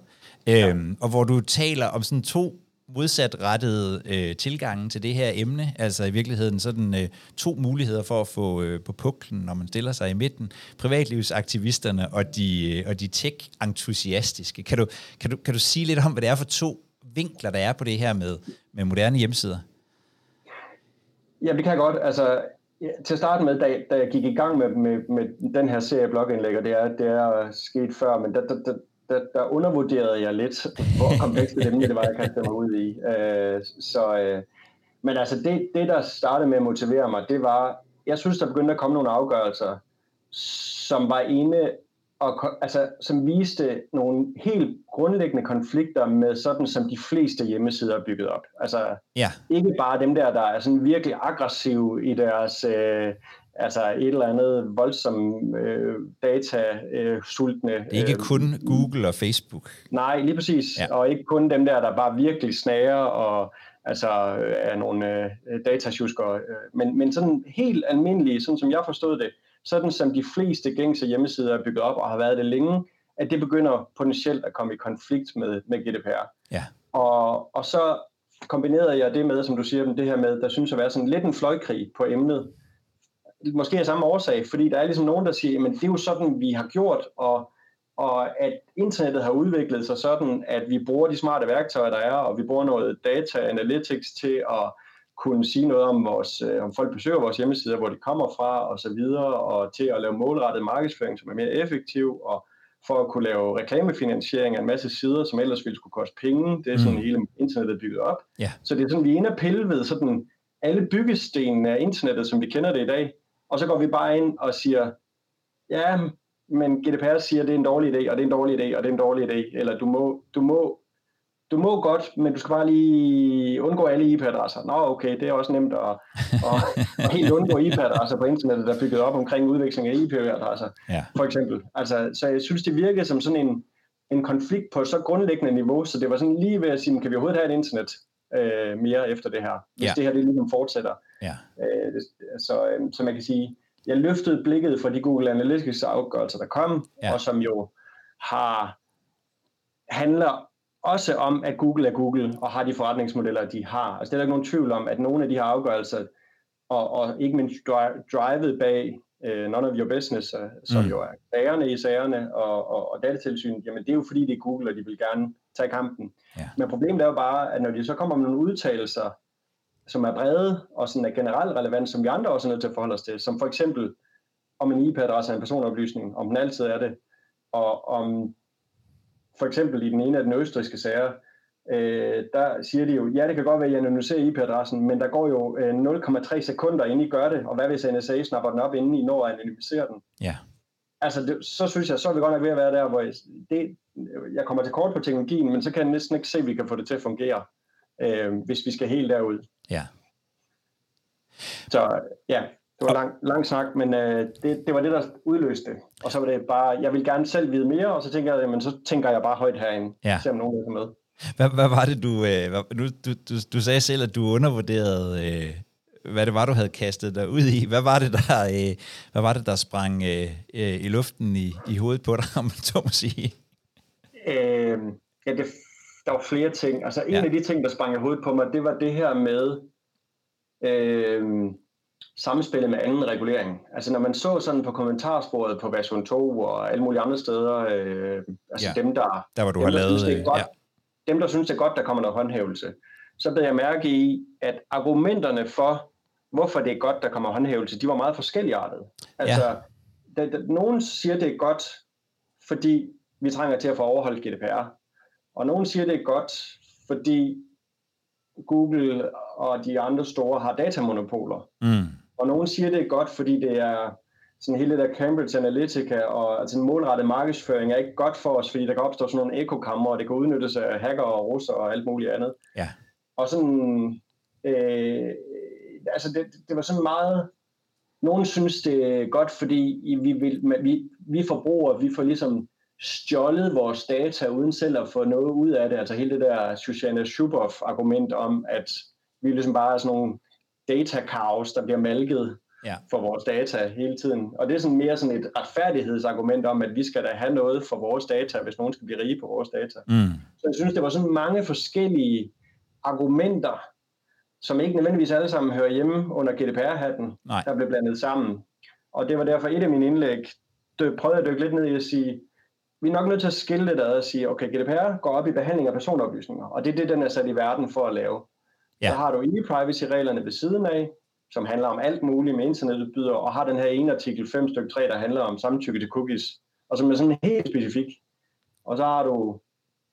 Speaker 1: Øhm, og hvor du taler om sådan to modsatrettede øh, tilgange til det her emne, altså i virkeligheden sådan øh, to muligheder for at få øh, på puklen, når man stiller sig i midten, privatlivsaktivisterne og de, øh, og de tech-entusiastiske. Kan du, kan, du, kan du sige lidt om, hvad det er for to vinkler, der er på det her med, med moderne hjemmesider?
Speaker 2: Ja, det kan jeg godt. Altså, ja, til at starte med, da, da jeg gik i gang med, med, med den her serie blogindlæg, og det er, det er sket før, men der, der, der, der, der undervurderede jeg lidt, hvor komplekst et emne det var, jeg kastede mig ud i. Øh, så, øh, men altså, det, det, der startede med at motivere mig, det var, jeg synes, der begyndte at komme nogle afgørelser, som var inde og altså, som viste nogle helt grundlæggende konflikter med sådan, som de fleste hjemmesider er bygget op. Altså,
Speaker 1: Ja,
Speaker 2: ikke bare dem der, der er sådan virkelig aggressive i deres, øh, altså et eller andet voldsomt øh, data-sultne.
Speaker 1: det er ikke kun Google og Facebook.
Speaker 2: Nej, lige præcis.
Speaker 1: Ja.
Speaker 2: Og ikke kun dem der, der bare virkelig snager og altså øh, er nogle øh, datasjuskere. Øh, men, men sådan helt almindelige, sådan som jeg forstod det, sådan som de fleste gængse hjemmesider er bygget op og har været det længe, at det begynder potentielt at komme i konflikt med, med GDPR.
Speaker 1: Ja.
Speaker 2: Og, og så kombinerede jeg det med, som du siger, det her med, der synes at være sådan lidt en fløjkrig på emnet. Måske af samme årsag, fordi der er ligesom nogen, der siger, men det er jo sådan, vi har gjort, og, og at internettet har udviklet sig sådan, at vi bruger de smarte værktøjer, der er, og vi bruger noget data analytics til at kunne sige noget om, vores, øh, om folk besøger vores hjemmesider, hvor de kommer fra og så videre, og til at lave målrettet markedsføring, som er mere effektiv, og for at kunne lave reklamefinansiering af en masse sider, som ellers ville skulle koste penge. Det er sådan,
Speaker 1: Mm.
Speaker 2: hele internettet er bygget op.
Speaker 1: Ja.
Speaker 2: Så det er sådan, vi er inde og pille ved sådan alle byggestenene af internettet, som vi kender det i dag, og så går vi bare ind og siger, ja, men GDPR siger, at det er en dårlig idé, og det er en dårlig idé, og det er en dårlig idé, eller du må, du må, du må godt, men du skal bare lige undgå alle IP-adresser. Nå, okay, det er også nemt at, at, at helt undgå IP-adresser på internettet, der er bygget op omkring udveksling af IP-adresser,
Speaker 1: Ja.
Speaker 2: for eksempel. Altså, så jeg synes, det virkede som sådan en, en konflikt på så grundlæggende niveau, så det var sådan lige ved at sige, kan vi overhovedet have et internet øh, mere efter det her, hvis
Speaker 1: Ja.
Speaker 2: det her det ligesom fortsætter.
Speaker 1: Ja.
Speaker 2: Øh, det, så, øh, så man kan sige, jeg løftede blikket fra de Google Analytics afgørelser, der kom,
Speaker 1: Ja.
Speaker 2: og som jo har handler også om, at Google er Google og har de forretningsmodeller, de har. Altså det er der ikke nogen tvivl om, at nogle af de her afgørelser, og, og ikke mindst dri- drivet bag øh, none of your business, øh, som
Speaker 1: Mm.
Speaker 2: jo er sagerne i sagerne, og, og, og datatilsynet, jamen det er jo fordi, det er Google, og de vil gerne tage kampen.
Speaker 1: Ja.
Speaker 2: Men problemet er jo bare, at når de så kommer med nogle udtalelser, som er brede og sådan er generelt relevant, som vi andre også er nødt til at forholde os til, som for eksempel om en IP-adresse er en personoplysning, om den altid er det, og om for eksempel i den ene af den østriske sager, øh, der siger de jo, ja, det kan godt være, at I anonymiserer IP-adressen, men der går jo øh, 0,3 sekunder, inden I gør det, og hvad hvis NSA snapper den op, inden I når at anonymisere den?
Speaker 1: Ja.
Speaker 2: Altså, det, så synes jeg, så er vi godt nok ved at være der, hvor jeg, det, jeg kommer til kort på teknologien, men så kan jeg næsten ikke se, at vi kan få det til at fungere, øh, hvis vi skal helt derud.
Speaker 1: Ja.
Speaker 2: Så ja, det var lang, lang snak, men øh, det, det var det, der udløste det. Og så var det bare, jeg vil gerne selv vide mere, og så tænker jeg, jamen, så tænker jeg bare højt herinde,
Speaker 1: Ja.
Speaker 2: se om nogen er med.
Speaker 1: Hvad, hvad var det, du, øh, hvad, nu, du, du, du sagde selv, at du undervurderede, øh, hvad det var, du havde kastet dig ud i. Hvad var det, der, øh, hvad var det, der sprang øh, øh, i luften i, i hovedet på dig, om man så må sige?
Speaker 2: Øh, ja, det, der var flere ting. Altså en
Speaker 1: Ja.
Speaker 2: af de ting, der sprang i hovedet på mig, det var det her med øh, samspillet med anden regulering. Altså når man så sådan på kommentarsporet på version 2 og alle mulige andre steder, øh, altså
Speaker 1: Ja.
Speaker 2: dem, der
Speaker 1: Der, hvor du
Speaker 2: dem,
Speaker 1: har
Speaker 2: der
Speaker 1: lavet...
Speaker 2: synes, det er
Speaker 1: øh,
Speaker 2: godt,
Speaker 1: ja.
Speaker 2: dem, der synes, det er godt, der kommer noget håndhævelse, så blev jeg mærke i, at argumenterne for, hvorfor det er godt, der kommer håndhævelse, de var meget forskelligartede. Altså, ja. der, der, nogen siger, det er godt, fordi vi trænger til at få overholdt GDPR. Og nogen siger, det er godt, fordi Google og de andre store har datamonopoler.
Speaker 1: Mm,
Speaker 2: Og nogen siger, det er godt, fordi det er sådan hele det der Cambridge Analytica og altså en målrettet markedsføring er ikke godt for os, fordi der kan opstå sådan nogle ekokammer, og det kan udnyttes af hacker og russer og alt muligt andet.
Speaker 1: Ja.
Speaker 2: Og sådan, øh, altså det, det var sådan meget, nogen synes det er godt, fordi vi, vil, vi, vi forbrugere, vi får ligesom stjålet vores data uden selv at få noget ud af det. Altså hele det der Susanna Zuboff argument om, at vi ligesom bare er sådan nogle data cows, der bliver malket
Speaker 1: Ja.
Speaker 2: for vores data hele tiden. Og det er sådan mere sådan et retfærdighedsargument om, at vi skal da have noget for vores data, hvis nogen skal blive rige på vores data.
Speaker 1: mm,
Speaker 2: Så jeg synes, det var sådan mange forskellige argumenter, som ikke nødvendigvis alle sammen hører hjemme under GDPR-hatten,
Speaker 1: Nej.
Speaker 2: der blev blandet sammen. Og det var derfor et af mine indlæg, det prøvede at dykke lidt ned i at sige, vi er nok nødt til at skille det ad og sige, okay, GDPR går op i behandling af personoplysninger, og det er det, den er sat i verden for at lave.
Speaker 1: Ja.
Speaker 2: Så har du e-privacy-reglerne ved siden af, som handler om alt muligt med internetudbydere, og har den her ene artikel 5 stykke 3, der handler om samtykke til cookies, og som er sådan helt specifik. Og så har du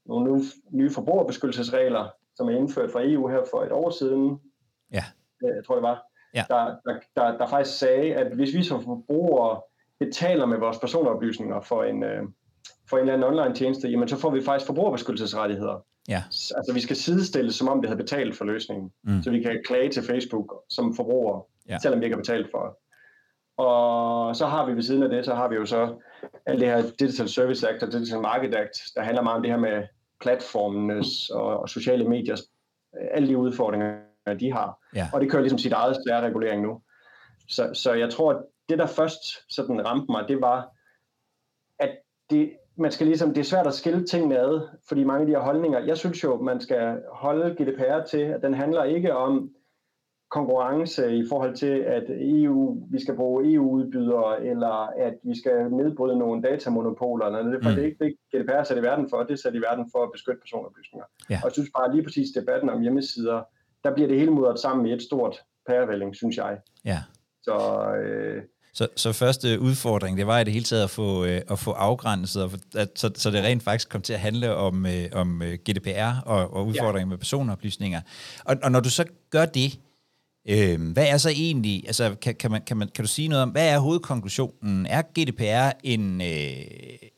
Speaker 2: nogle nye- forbrugerbeskyttelsesregler, som er indført fra EU her for et år siden,
Speaker 1: Ja.
Speaker 2: jeg tror det var,
Speaker 1: Ja.
Speaker 2: der, der, der, der faktisk sagde, at hvis vi som forbrugere betaler med vores personoplysninger for en, øh, for en eller anden online tjeneste, jamen så får vi faktisk forbrugerbeskyttelsesrettigheder.
Speaker 1: Ja.
Speaker 2: Altså vi skal sidestilles, som om vi havde betalt for løsningen.
Speaker 1: Mm.
Speaker 2: Så vi kan klage til Facebook som forbrugere,
Speaker 1: Ja.
Speaker 2: selvom vi ikke har betalt for det. Og så har vi ved siden af det, så har vi jo så alt det her Digital Service Act og Digital Market Act, der handler meget om det her med platformenes og, og sociale mediers, øh, alle de udfordringer, de har.
Speaker 1: Ja.
Speaker 2: Og det kører ligesom sit eget regulering nu. Så, så jeg tror, at det der først sådan ramte mig, det var, at det, man skal ligesom, det er svært at skille tingene ad, fordi mange af de her holdninger, jeg synes jo, man skal holde GDPR til, at den handler ikke om konkurrence i forhold til, at EU, vi skal bruge EU-udbydere, eller at vi skal nedbryde nogle datamonopoler. Eller det, for
Speaker 1: Mm.
Speaker 2: det er ikke det, GDPR er sat i verden for, det er sat i verden for at beskytte personoplysninger.
Speaker 1: Ja.
Speaker 2: Og jeg synes bare lige præcis debatten om hjemmesider, der bliver det hele mudret sammen i et stort pærevælling, synes jeg.
Speaker 1: ja.
Speaker 2: Så øh,
Speaker 1: Så, så første udfordring, det var i det hele taget at få, øh, at få afgrænset, og at, så, så det rent faktisk kom til at handle om, øh, om øh, GDPR og, og udfordringer ja. med personoplysninger. Og, og når du så gør det, øh, hvad er så egentlig, altså kan, kan, man, kan, man, kan du sige noget om, hvad er hovedkonklusionen? Er GDPR en, øh,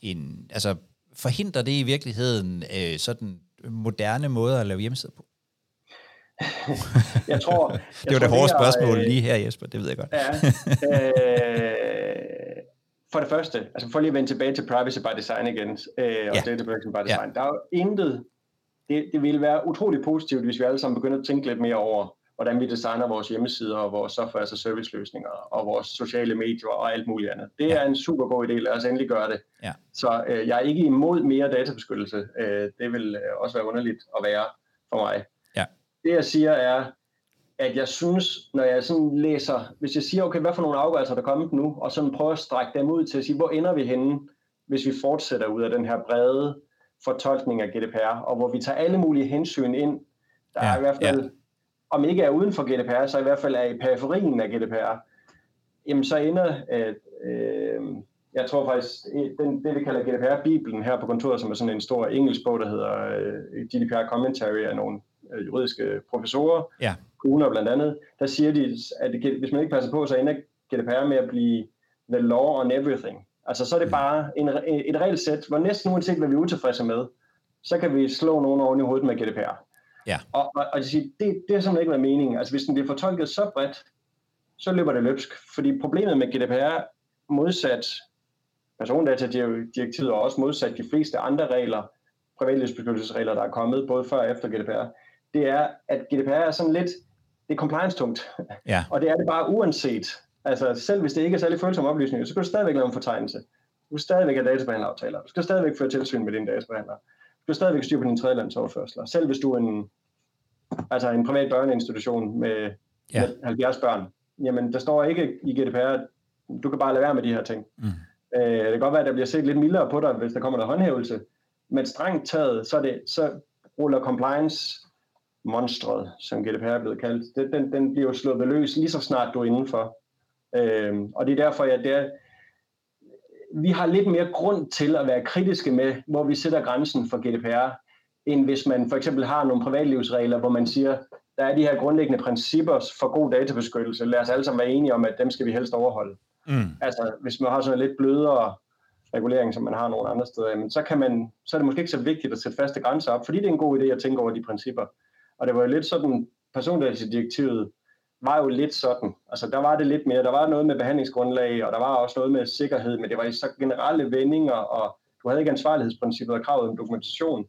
Speaker 1: en altså forhindrer det i virkeligheden øh, sådan moderne måder at lave hjemmesider på?
Speaker 2: jeg tror...
Speaker 1: Det var det hårde spørgsmål
Speaker 2: øh,
Speaker 1: lige her, Jesper, det ved jeg godt.
Speaker 2: Ja. Øh, for det første, altså for lige at vende tilbage til privacy by design igen, øh, og
Speaker 1: Ja.
Speaker 2: data protection by design, der er jo intet, det, det ville være utrolig positivt, hvis vi alle sammen begynder at tænke lidt mere over, hvordan vi designer vores hjemmesider og vores software as a service løsninger og vores sociale medier og alt muligt andet. Det
Speaker 1: Ja.
Speaker 2: er en super god idé, lad os endelig gøre det.
Speaker 1: Ja.
Speaker 2: Så øh, jeg er ikke imod mere databeskyttelse. Øh, det vil øh, også være underligt at være for mig. Det jeg siger er, at jeg synes, når jeg sådan læser, hvis jeg siger, okay, hvad for nogle afgørelser der er kommet nu, og sådan prøver at strække dem ud til at sige, hvor ender vi henne, hvis vi fortsætter ud af den her brede fortolkning af GDPR, og hvor vi tager alle mulige hensyn ind, der ja, er i hvert fald, ja. om ikke er uden for GDPR, så i hvert fald er i periferien af GDPR, jamen så ender, øh, øh, jeg tror faktisk, den, det vi kalder GDPR-bibelen her på kontoret, som er sådan en stor engelsk bog, der hedder øh, GDPR Commentary af nogle øh, juridiske professorer, ja. Kuhner blandt andet, der siger de, at det, hvis man ikke passer på, så ender GDPR med at blive the law on everything. Altså så er det mm. bare en, et regelsæt, sæt, hvor næsten uanset hvad vi er utilfredse med, så kan vi slå nogen oven i hovedet med GDPR. Ja. Og, og, og det, det, det har simpelthen ikke været meningen. Altså hvis den bliver fortolket så bredt, så løber det løbsk. Fordi problemet med GDPR, modsat persondatadirektivet og også modsat de fleste andre regler, privatlivsbeskyttelsesregler, der er kommet både før og efter GDPR, det er, at GDPR er sådan lidt, det er compliance-tungt. Ja. og det er det bare uanset. Altså selv hvis det ikke er særlig følsomme oplysninger, så skal du stadigvæk lave en fortegnelse. Du skal stadigvæk have databehandleraftaler. Du skal stadigvæk føre tilsyn med dine databehandler. Du skal stadigvæk styre på dine tredjelandsoverførsler. Selv hvis du er en, altså en privat børneinstitution med, ja. med 70 børn, jamen der står ikke i GDPR, du kan bare lade være med de her ting. Mm. Øh, det kan godt være, at der bliver set lidt mildere på dig, hvis der kommer der håndhævelse, men strengt taget, så, det, så ruller compliance monstret, som GDPR er blevet kaldt, det, den, den bliver jo slået løs lige så snart du er indenfor. Øhm, og det er derfor, at det er, vi har lidt mere grund til at være kritiske med, hvor vi sætter grænsen for GDPR, end hvis man for eksempel har nogle privatlivsregler, hvor man siger, der er de her grundlæggende principper for god databeskyttelse. Lad os alle sammen være enige om, at dem skal vi helst overholde. Mm. Altså, hvis man har sådan en lidt blødere regulering, som man har nogle andre steder, men så, kan man, så er det måske ikke så vigtigt at sætte faste grænser op, fordi det er en god idé at tænke over de principper. Og det var jo lidt sådan, persondatadirektivet var jo lidt sådan. Altså der var det lidt mere, der var noget med behandlingsgrundlag, og der var også noget med sikkerhed, men det var i så generelle vendinger, og du havde ikke ansvarlighedsprincippet og kravet om dokumentation.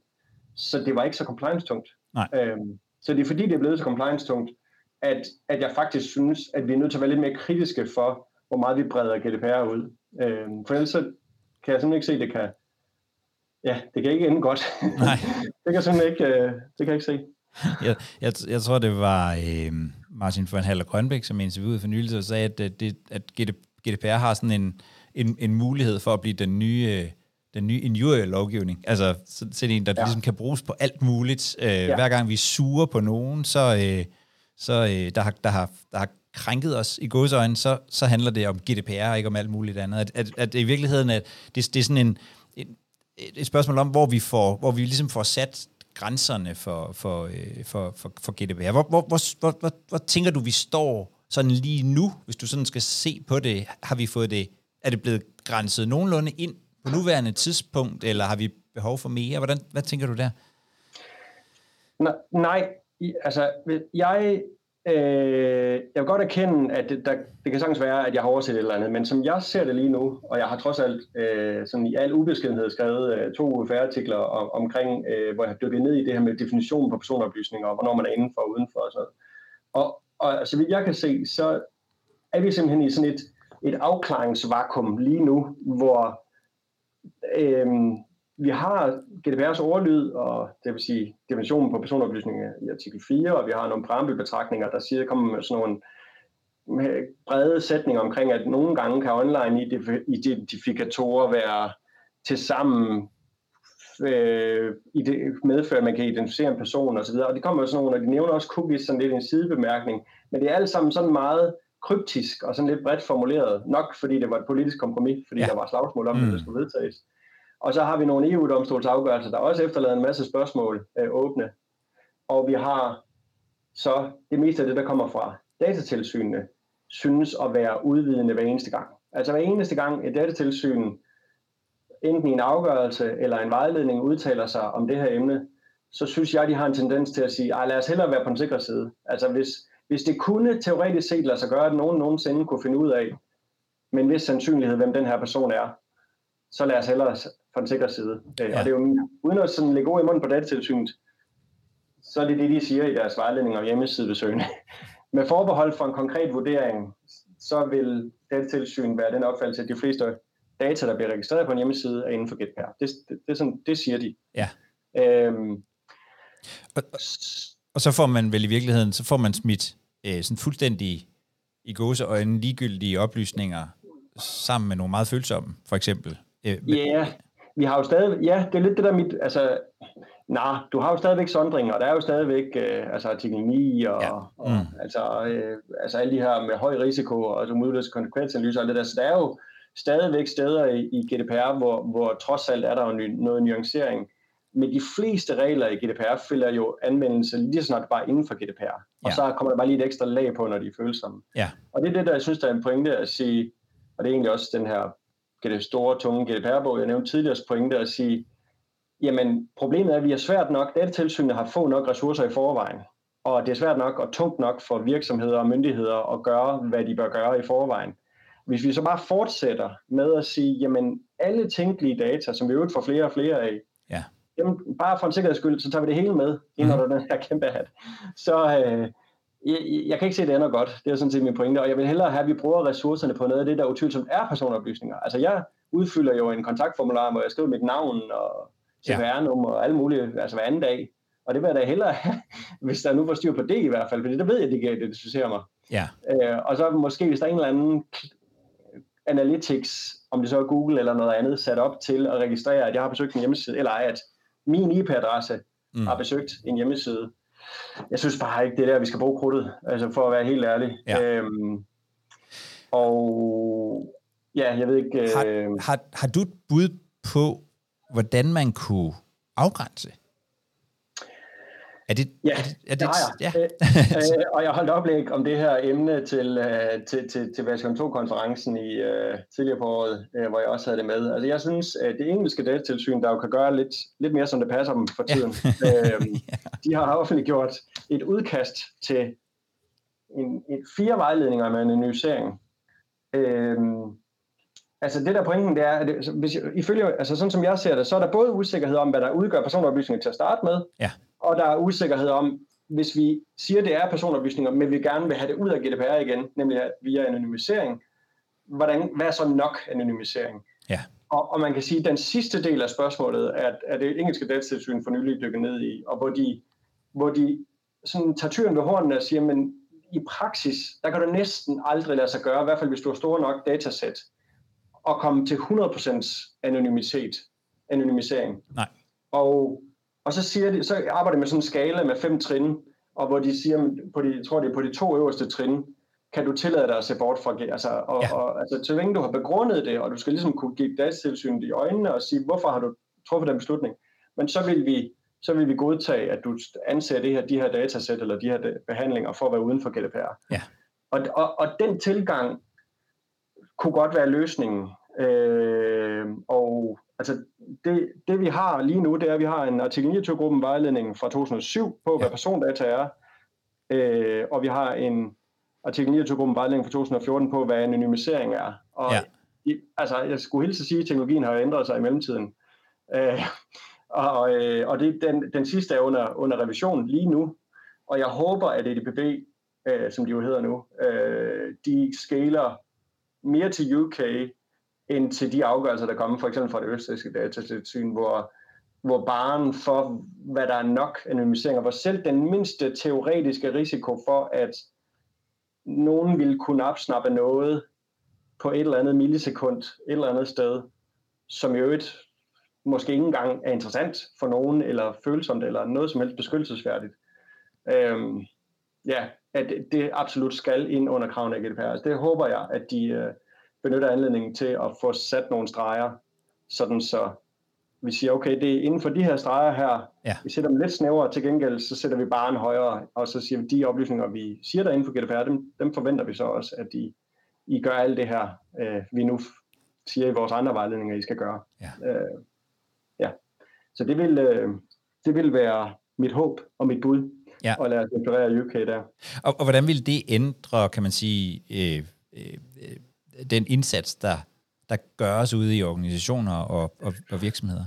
Speaker 2: Så det var ikke så compliance-tungt. Nej. Øhm, så det er fordi, det er blevet så compliance-tungt, at, at jeg faktisk synes, at vi er nødt til at være lidt mere kritiske for, hvor meget vi breder GDPR ud. Øhm, for ellers så kan jeg simpelthen ikke se, at det kan, ja, det kan ikke ende godt. Nej. det kan simpelthen ikke, øh, det kan jeg ikke se.
Speaker 1: Jeg, jeg, jeg tror, det var øh, Martin von Haller Grønbæk, som interviewede for nylig, og sagde, at, det, at GDPR har sådan en, en, en mulighed for at blive den nye den nye injurie-lovgivning. Altså sådan en, der ja. ligesom kan bruges på alt muligt. Øh, ja. Hver gang vi suger på nogen, så, øh, så øh, der, har, der, har, der har krænket os i godsøjne, så, så handler det om GDPR, ikke om alt muligt andet. At, at, at i virkeligheden, at det, det er sådan en, et, et spørgsmål om, hvor vi, får, hvor vi ligesom får sat grænserne for, for, øh, for, for, for GDPR. Hvor, hvor, hvor, hvor, hvor, hvor tænker du, vi står sådan lige nu, hvis du sådan skal se på det? Har vi fået det, er det blevet grænset nogenlunde ind på nuværende tidspunkt, eller har vi behov for mere? Hvordan, hvad tænker du der?
Speaker 2: Nej, altså jeg Øh, jeg vil godt erkende, at det, der, det kan sagtens være, at jeg har overset et eller andet, men som jeg ser det lige nu, og jeg har trods alt øh, sådan i al ubeskedenhed skrevet øh, to UFR-artikler om, omkring, øh, hvor jeg har dykket ned i det her med definitionen på personoplysninger, og hvornår man er indenfor og udenfor og sådan noget. Og, og altså, så vidt jeg kan se, så er vi simpelthen i sådan et, et afklaringsvakuum lige nu, hvor øh, vi har GDPR's overlyd, og det vil sige definitionen på personoplysninger i artikel 4, og vi har nogle preambelbetragtninger, der siger, kommer med sådan nogle brede sætninger omkring, at nogle gange kan online identifikatorer være til sammen øh, medføre, at man kan identificere en person osv. Og det kommer jo sådan nogle, og de nævner også cookies sådan lidt en sidebemærkning, men det er alt sammen sådan meget kryptisk og sådan lidt bredt formuleret, nok fordi det var et politisk kompromis, fordi ja. der var slagsmål om, mm. det skulle vedtages. Og så har vi nogle EU-domstolsafgørelser, der også efterlader en masse spørgsmål øh, åbne. Og vi har så det meste af det, der kommer fra datatilsynene, synes at være udvidende hver eneste gang. Altså hver eneste gang et datatilsyn, enten i en afgørelse eller en vejledning, udtaler sig om det her emne, så synes jeg, de har en tendens til at sige, Ej, lad os hellere være på den sikre side. Altså hvis, hvis det kunne teoretisk set lade sig gøre, at nogen nogensinde kunne finde ud af, med en vis sandsynlighed, hvem den her person er, så lad os hellere fra den sikre side. Øh, ja. Og det er jo, uden at sådan lægge ord i munden på datatilsynet, så er det det, de siger i deres vejledning og hjemmesidebesøgende. Med forbehold for en konkret vurdering, så vil datatilsyn være den opfattelse, at de fleste data, der bliver registreret på en hjemmeside, er inden for GDPR. Det, det, det, sådan, det siger de. Ja. Øhm,
Speaker 1: og, og så får man vel i virkeligheden, så får man smidt øh, sådan fuldstændig i gåseøjne ligegyldige oplysninger sammen med nogle meget følsomme, for eksempel.
Speaker 2: Øh, ja, yeah, vi har jo stadig, ja, det er lidt det der mit, altså, nej, du har jo stadigvæk sondringer, og der er jo stadigvæk øh, altså artikel 9 og, ja. mm. og altså, øh, altså alle de her med høj risiko og som udløser konsekvensanalyser og det der, så der er jo stadigvæk steder i, i GDPR, hvor, hvor trods alt er der jo ny, noget nuancering. Men de fleste regler i GDPR følger jo anvendelse lige snart bare inden for GDPR. Ja. Og så kommer der bare lige et ekstra lag på, når de er følsomme.
Speaker 1: Ja.
Speaker 2: Og det er det, der jeg synes, der er en pointe at sige, og det er egentlig også den her det store, tunge GDPR-bog, jeg nævnte tidligere, pointe at sige, jamen problemet er, at vi er svært nok, datatilsynet har få nok ressourcer i forvejen, og det er svært nok og tungt nok for virksomheder og myndigheder at gøre, hvad de bør gøre i forvejen. Hvis vi så bare fortsætter med at sige, jamen alle tænkelige data, som vi øvrigt får flere og flere af,
Speaker 1: ja.
Speaker 2: jamen, bare for en sikkerheds skyld, så tager vi det hele med, ind under mm. den her kæmpe hat. Så øh, jeg, jeg kan ikke se, at det ender godt. Det er sådan set min pointe. Og jeg vil hellere have, at vi bruger ressourcerne på noget af det, der utvivlsomt er personoplysninger. Altså jeg udfylder jo en kontaktformular, hvor jeg skriver mit navn og CPR-nummer og alle mulige, altså hver anden dag. Og det vil jeg da hellere have, hvis der nu får styr på det i hvert fald, fordi det ved jeg, det kan identificere mig.
Speaker 1: Ja.
Speaker 2: Øh, og så måske, hvis der er en eller anden analytics, om det så er Google eller noget andet, sat op til at registrere, at jeg har besøgt en hjemmeside, eller at min IP-adresse mm. har besøgt en hjemmeside. Jeg synes bare ikke, det er der, vi skal bruge krudtet, altså for at være helt ærlig.
Speaker 1: Ja. Øhm,
Speaker 2: og ja, jeg ved ikke...
Speaker 1: Har, øh, har, har du et bud på, hvordan man kunne afgrænse er det,
Speaker 2: ja, er det, er det, det har jeg. Ja. øh, og jeg holdt oplæg om det her emne til, uh, til, til, til version 2-konferencen i uh, tidligere på året, uh, hvor jeg også havde det med. Altså jeg synes, at det engelske datatilsyn, der jo kan gøre lidt, lidt mere, som det passer dem for tiden, ja. øh, de har offentliggjort et udkast til en, en, fire vejledninger med anonymisering. Øh, Altså det der pointen, det er, at hvis, ifølge, altså sådan som jeg ser det, så er der både usikkerhed om, hvad der udgør personoplysninger til at starte med,
Speaker 1: ja
Speaker 2: og der er usikkerhed om, hvis vi siger, det er personoplysninger, men vi gerne vil have det ud af GDPR igen, nemlig via anonymisering, hvordan, hvad er så nok anonymisering?
Speaker 1: Ja.
Speaker 2: Og, og man kan sige, at den sidste del af spørgsmålet, at, at det engelske datatilsyn for nylig dykker ned i, og hvor de, hvor de sådan tager tyren ved hornene og siger, men i praksis, der kan du næsten aldrig lade sig gøre, i hvert fald hvis du har store nok datasæt, at komme til 100% anonymitet, anonymisering.
Speaker 1: Nej.
Speaker 2: Og og så, siger de, så arbejder de med sådan en skala med fem trin, og hvor de siger, på de, jeg tror det er på de to øverste trin, kan du tillade dig at se bort fra altså, og, ja. og, altså, så længe du har begrundet det, og du skal ligesom kunne give datatilsynet i øjnene og sige, hvorfor har du truffet den beslutning, men så vil vi, så vil vi godtage, at du anser det her, de her datasæt eller de her behandlinger for at være uden for GDPR.
Speaker 1: Ja.
Speaker 2: Og, og, og den tilgang kunne godt være løsningen. Øh, og altså det, det vi har lige nu, det er, at vi har en artikel 29-gruppen vejledning fra 2007 på, hvad persondata er, øh, og vi har en artikel 29-gruppen vejledning fra 2014 på, hvad anonymisering er. Og ja. i, altså, jeg skulle hilse at sige, at teknologien har ændret sig i mellemtiden. Øh, og øh, og det, den, den sidste er under, under revision lige nu, og jeg håber, at EDPB, øh, som de jo hedder nu, øh, de skaler mere til UK, ind til de afgørelser, der kommer for eksempel fra det østrigske datatilsyn, hvor, hvor baren for, hvad der er nok anonymiseringer, hvor selv den mindste teoretiske risiko for, at nogen ville kunne opsnappe noget på et eller andet millisekund, et eller andet sted, som i øvrigt måske ikke engang er interessant for nogen, eller følsomt, eller noget som helst beskyttelsesværdigt. Øhm, ja, at det absolut skal ind under kravene af GDPR. Altså det håber jeg, at de, øh, benytter anledningen til at få sat nogle streger, sådan så vi siger, okay, det er inden for de her streger her,
Speaker 1: ja.
Speaker 2: vi sætter dem lidt snævere, til gengæld så sætter vi bare en højere, og så siger vi, de oplysninger, vi siger der inden for GDPR, dem, dem forventer vi så også, at de, I gør alt det her, øh, vi nu siger i vores andre vejledninger, I skal gøre.
Speaker 1: Ja.
Speaker 2: Øh, ja. Så det vil, øh, det vil være mit håb og mit bud,
Speaker 1: ja.
Speaker 2: at lade os inspirere UK der.
Speaker 1: Og, og hvordan vil det ændre, kan man sige, øh, øh, den indsats, der, der gøres ude i organisationer og, og, og virksomheder?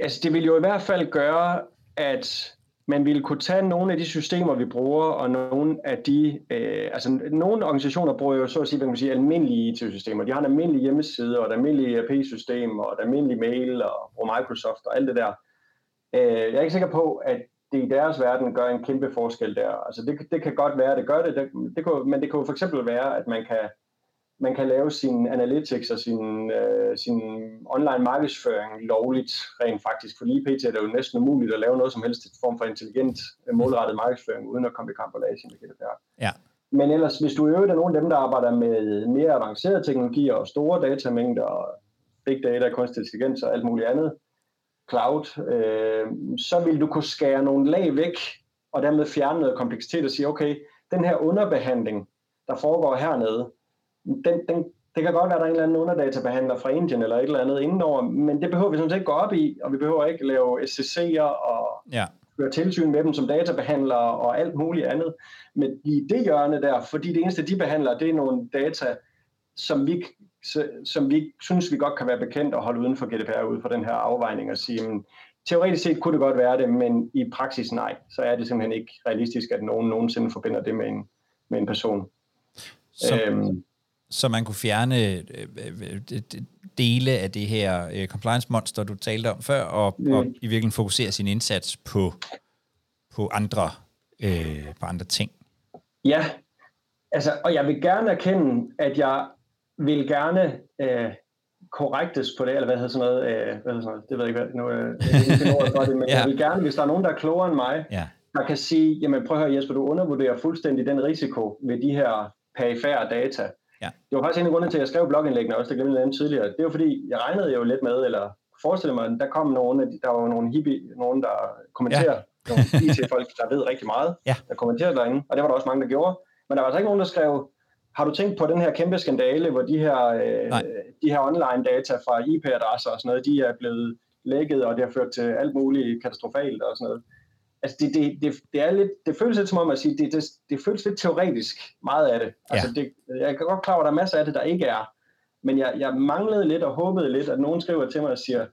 Speaker 2: Altså, det vil jo i hvert fald gøre, at man ville kunne tage nogle af de systemer, vi bruger, og nogle af de, øh, altså nogle organisationer bruger jo så at sige, hvad man sige, almindelige IT-systemer. De har en almindelig hjemmeside, og et almindeligt ERP-system, og et almindeligt mail, og bruger Microsoft og alt det der. Øh, jeg er ikke sikker på, at det i deres verden gør en kæmpe forskel der. Altså det, det kan godt være, at det gør det, det, det kunne, men det kunne for eksempel være, at man kan, man kan lave sin analytics og sin, øh, sin online markedsføring lovligt rent faktisk. For lige pt. er det jo næsten umuligt at lave noget som helst form for intelligent øh, målrettet markedsføring, uden at komme i kampolage med GDPR.
Speaker 1: Ja.
Speaker 2: Men ellers, hvis du i øvrigt er nogle af dem, der arbejder med mere avancerede teknologier og store datamængder og big data, kunstig intelligens og alt muligt andet, cloud, øh, så vil du kunne skære nogle lag væk, og dermed fjerne noget kompleksitet og sige, okay, den her underbehandling, der foregår hernede, den, den, det kan godt være, at der er en eller anden underdatabehandler fra Indien eller et eller andet indenover, men det behøver vi sådan set ikke gå op i, og vi behøver ikke lave SCC'er og ja. føre tilsyn med dem som databehandlere og alt muligt andet. Men i det hjørne der, fordi det eneste, de behandler, det er nogle data, som vi, som vi synes, vi godt kan være bekendt at holde uden for GDPR ud for den her afvejning og sige, men, teoretisk set kunne det godt være det, men i praksis nej. Så er det simpelthen ikke realistisk, at nogen nogensinde forbinder det med en, med en person.
Speaker 1: Som, øhm, så man kunne fjerne øh, øh, dele af det her øh, compliance-monster, du talte om før, og, mm. og i virkeligheden fokusere sin indsats på, på, andre, øh, på andre ting.
Speaker 2: Ja, altså, og jeg vil gerne erkende, at jeg vil gerne øh, korrektes på det, eller hvad hedder sådan noget, øh, hvad hedder sådan noget, det ved jeg ikke, hvad, nu, øh, jeg for det, men ja. jeg vil gerne, hvis der er nogen, der er klogere end mig, ja. der kan sige, jamen prøv at høre Jesper, du undervurderer fuldstændig den risiko ved de her perifære data, Ja. Det var faktisk en af grundene til, at jeg skrev blogindlæggene også, det glemte jeg tidligere. Det var fordi, jeg regnede jo lidt med, eller forestillede mig, at der kom nogle, der var nogle hippie, nogen, der kommenterer, ja. nogle IT-folk, der ved rigtig meget, ja. der kommenterer derinde, og det var der også mange, der gjorde. Men der var altså ikke nogen, der skrev, har du tænkt på den her kæmpe skandale, hvor de her, øh, de her online data fra IP-adresser og sådan noget, de er blevet lækket, og det har ført til alt muligt katastrofalt og sådan noget altså det, det, det, det, er lidt, det føles lidt som om at sige, det, det, det føles lidt teoretisk, meget af det. Altså ja. det, jeg kan godt klare, at der er masser af det, der ikke er. Men jeg, jeg manglede lidt og håbede lidt, at nogen skriver til mig og siger,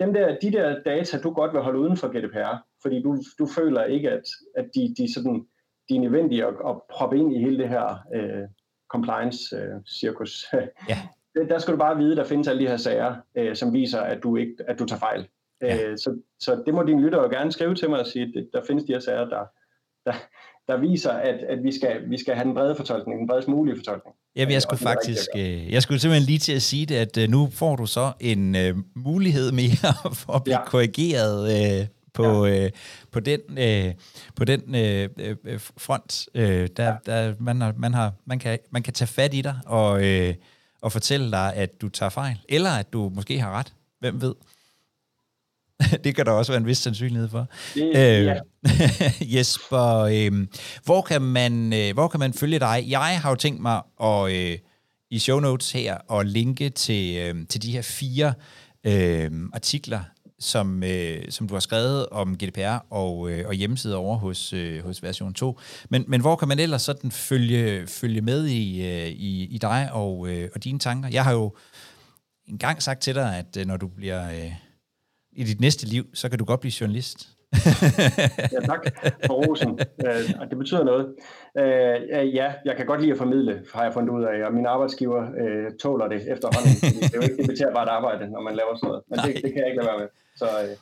Speaker 2: dem der, de der data, du godt vil holde uden for GDPR, fordi du, du føler ikke, at, at de, de, sådan, de er nødvendige at, at proppe ind i hele det her øh, compliance-cirkus. Øh, ja. der skal du bare vide, der findes alle de her sager, øh, som viser, at du, ikke, at du tager fejl. Ja. Øh, så, så det må dine lyttere gerne skrive til mig og sige, at der findes de her sager, der, der, der viser, at, at vi, skal, vi skal have den brede fortolkning, den bredest mulige fortolkning.
Speaker 1: Ja, jeg skulle faktisk, øh, jeg skulle simpelthen lige til at sige det, at øh, nu får du så en uh, mulighed mere for at blive ja. korrigeret uh, på, ja. uh, på den, uh, på den uh, front. Uh, der, ja. der, man, har, man, har, man, kan, man kan tage fat i dig og, uh, og fortælle dig, at du tager fejl, eller at du måske har ret. Hvem ved? det kan der også være en vis sandsynlighed for. Det, øh, ja. Jesper, øh, hvor, kan man, øh, hvor kan man følge dig? Jeg har jo tænkt mig at, øh, i show notes her at linke til, øh, til de her fire øh, artikler, som, øh, som du har skrevet om GDPR og, øh, og hjemmesider over hos, øh, hos version 2. Men, men hvor kan man ellers sådan følge, følge med i, øh, i, i dig og, øh, og dine tanker? Jeg har jo engang sagt til dig, at øh, når du bliver... Øh, i dit næste liv, så kan du godt blive journalist.
Speaker 2: ja, tak for rosen. Uh, det betyder noget. Uh, uh, ja, jeg kan godt lide at formidle, har jeg fundet ud af, og min arbejdsgiver uh, tåler det efterhånden. det er jo ikke debatterbart arbejde, når man laver sådan noget, men det, det kan jeg ikke lade være med. Så uh,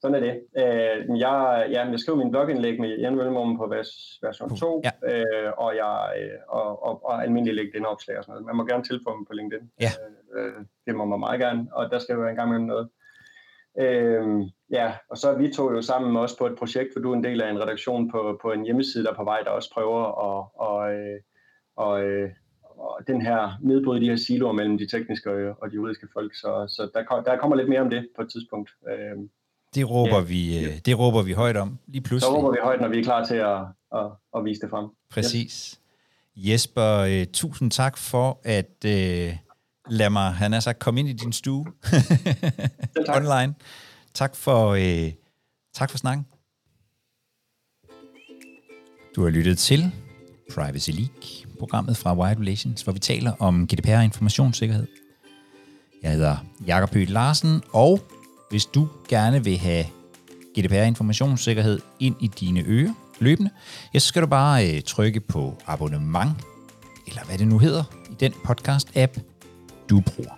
Speaker 2: sådan er det. Uh, jeg, ja, jeg skriver min blogindlæg med Jan Velmum på vers, version 2, ja. uh, og, jeg, uh, og, og, og almindelig LinkedIn-opslag og sådan noget. Man må gerne tilføje mig på LinkedIn. Ja. Uh, det må man meget gerne, og der skal jo en gang imellem noget. Øhm, ja, og så er vi to jo sammen også på et projekt, for du er en del af en redaktion på, på en hjemmeside, der er på vej, der også prøver at, og, øh, og, øh, og den her nedbryde de her siloer mellem de tekniske og, og de juridiske folk. Så, så der, der kommer lidt mere om det på et tidspunkt. Øhm,
Speaker 1: det råber, ja. vi, øh, det råber vi højt om, lige pludselig.
Speaker 2: Så råber vi højt, når vi er klar til at, at, at vise det frem.
Speaker 1: Præcis. Yes. Jesper, uh, tusind tak for at uh, lad mig, han har sagt, komme ind i din stue tak. online. Tak for, øh, tak for snakken. Du har lyttet til Privacy League, programmet fra Wired Relations, hvor vi taler om GDPR og informationssikkerhed. Jeg hedder Jakob Høgh Larsen, og hvis du gerne vil have GDPR informationssikkerhed ind i dine ører løbende, ja, så skal du bare øh, trykke på abonnement, eller hvad det nu hedder, i den podcast-app, du bruger.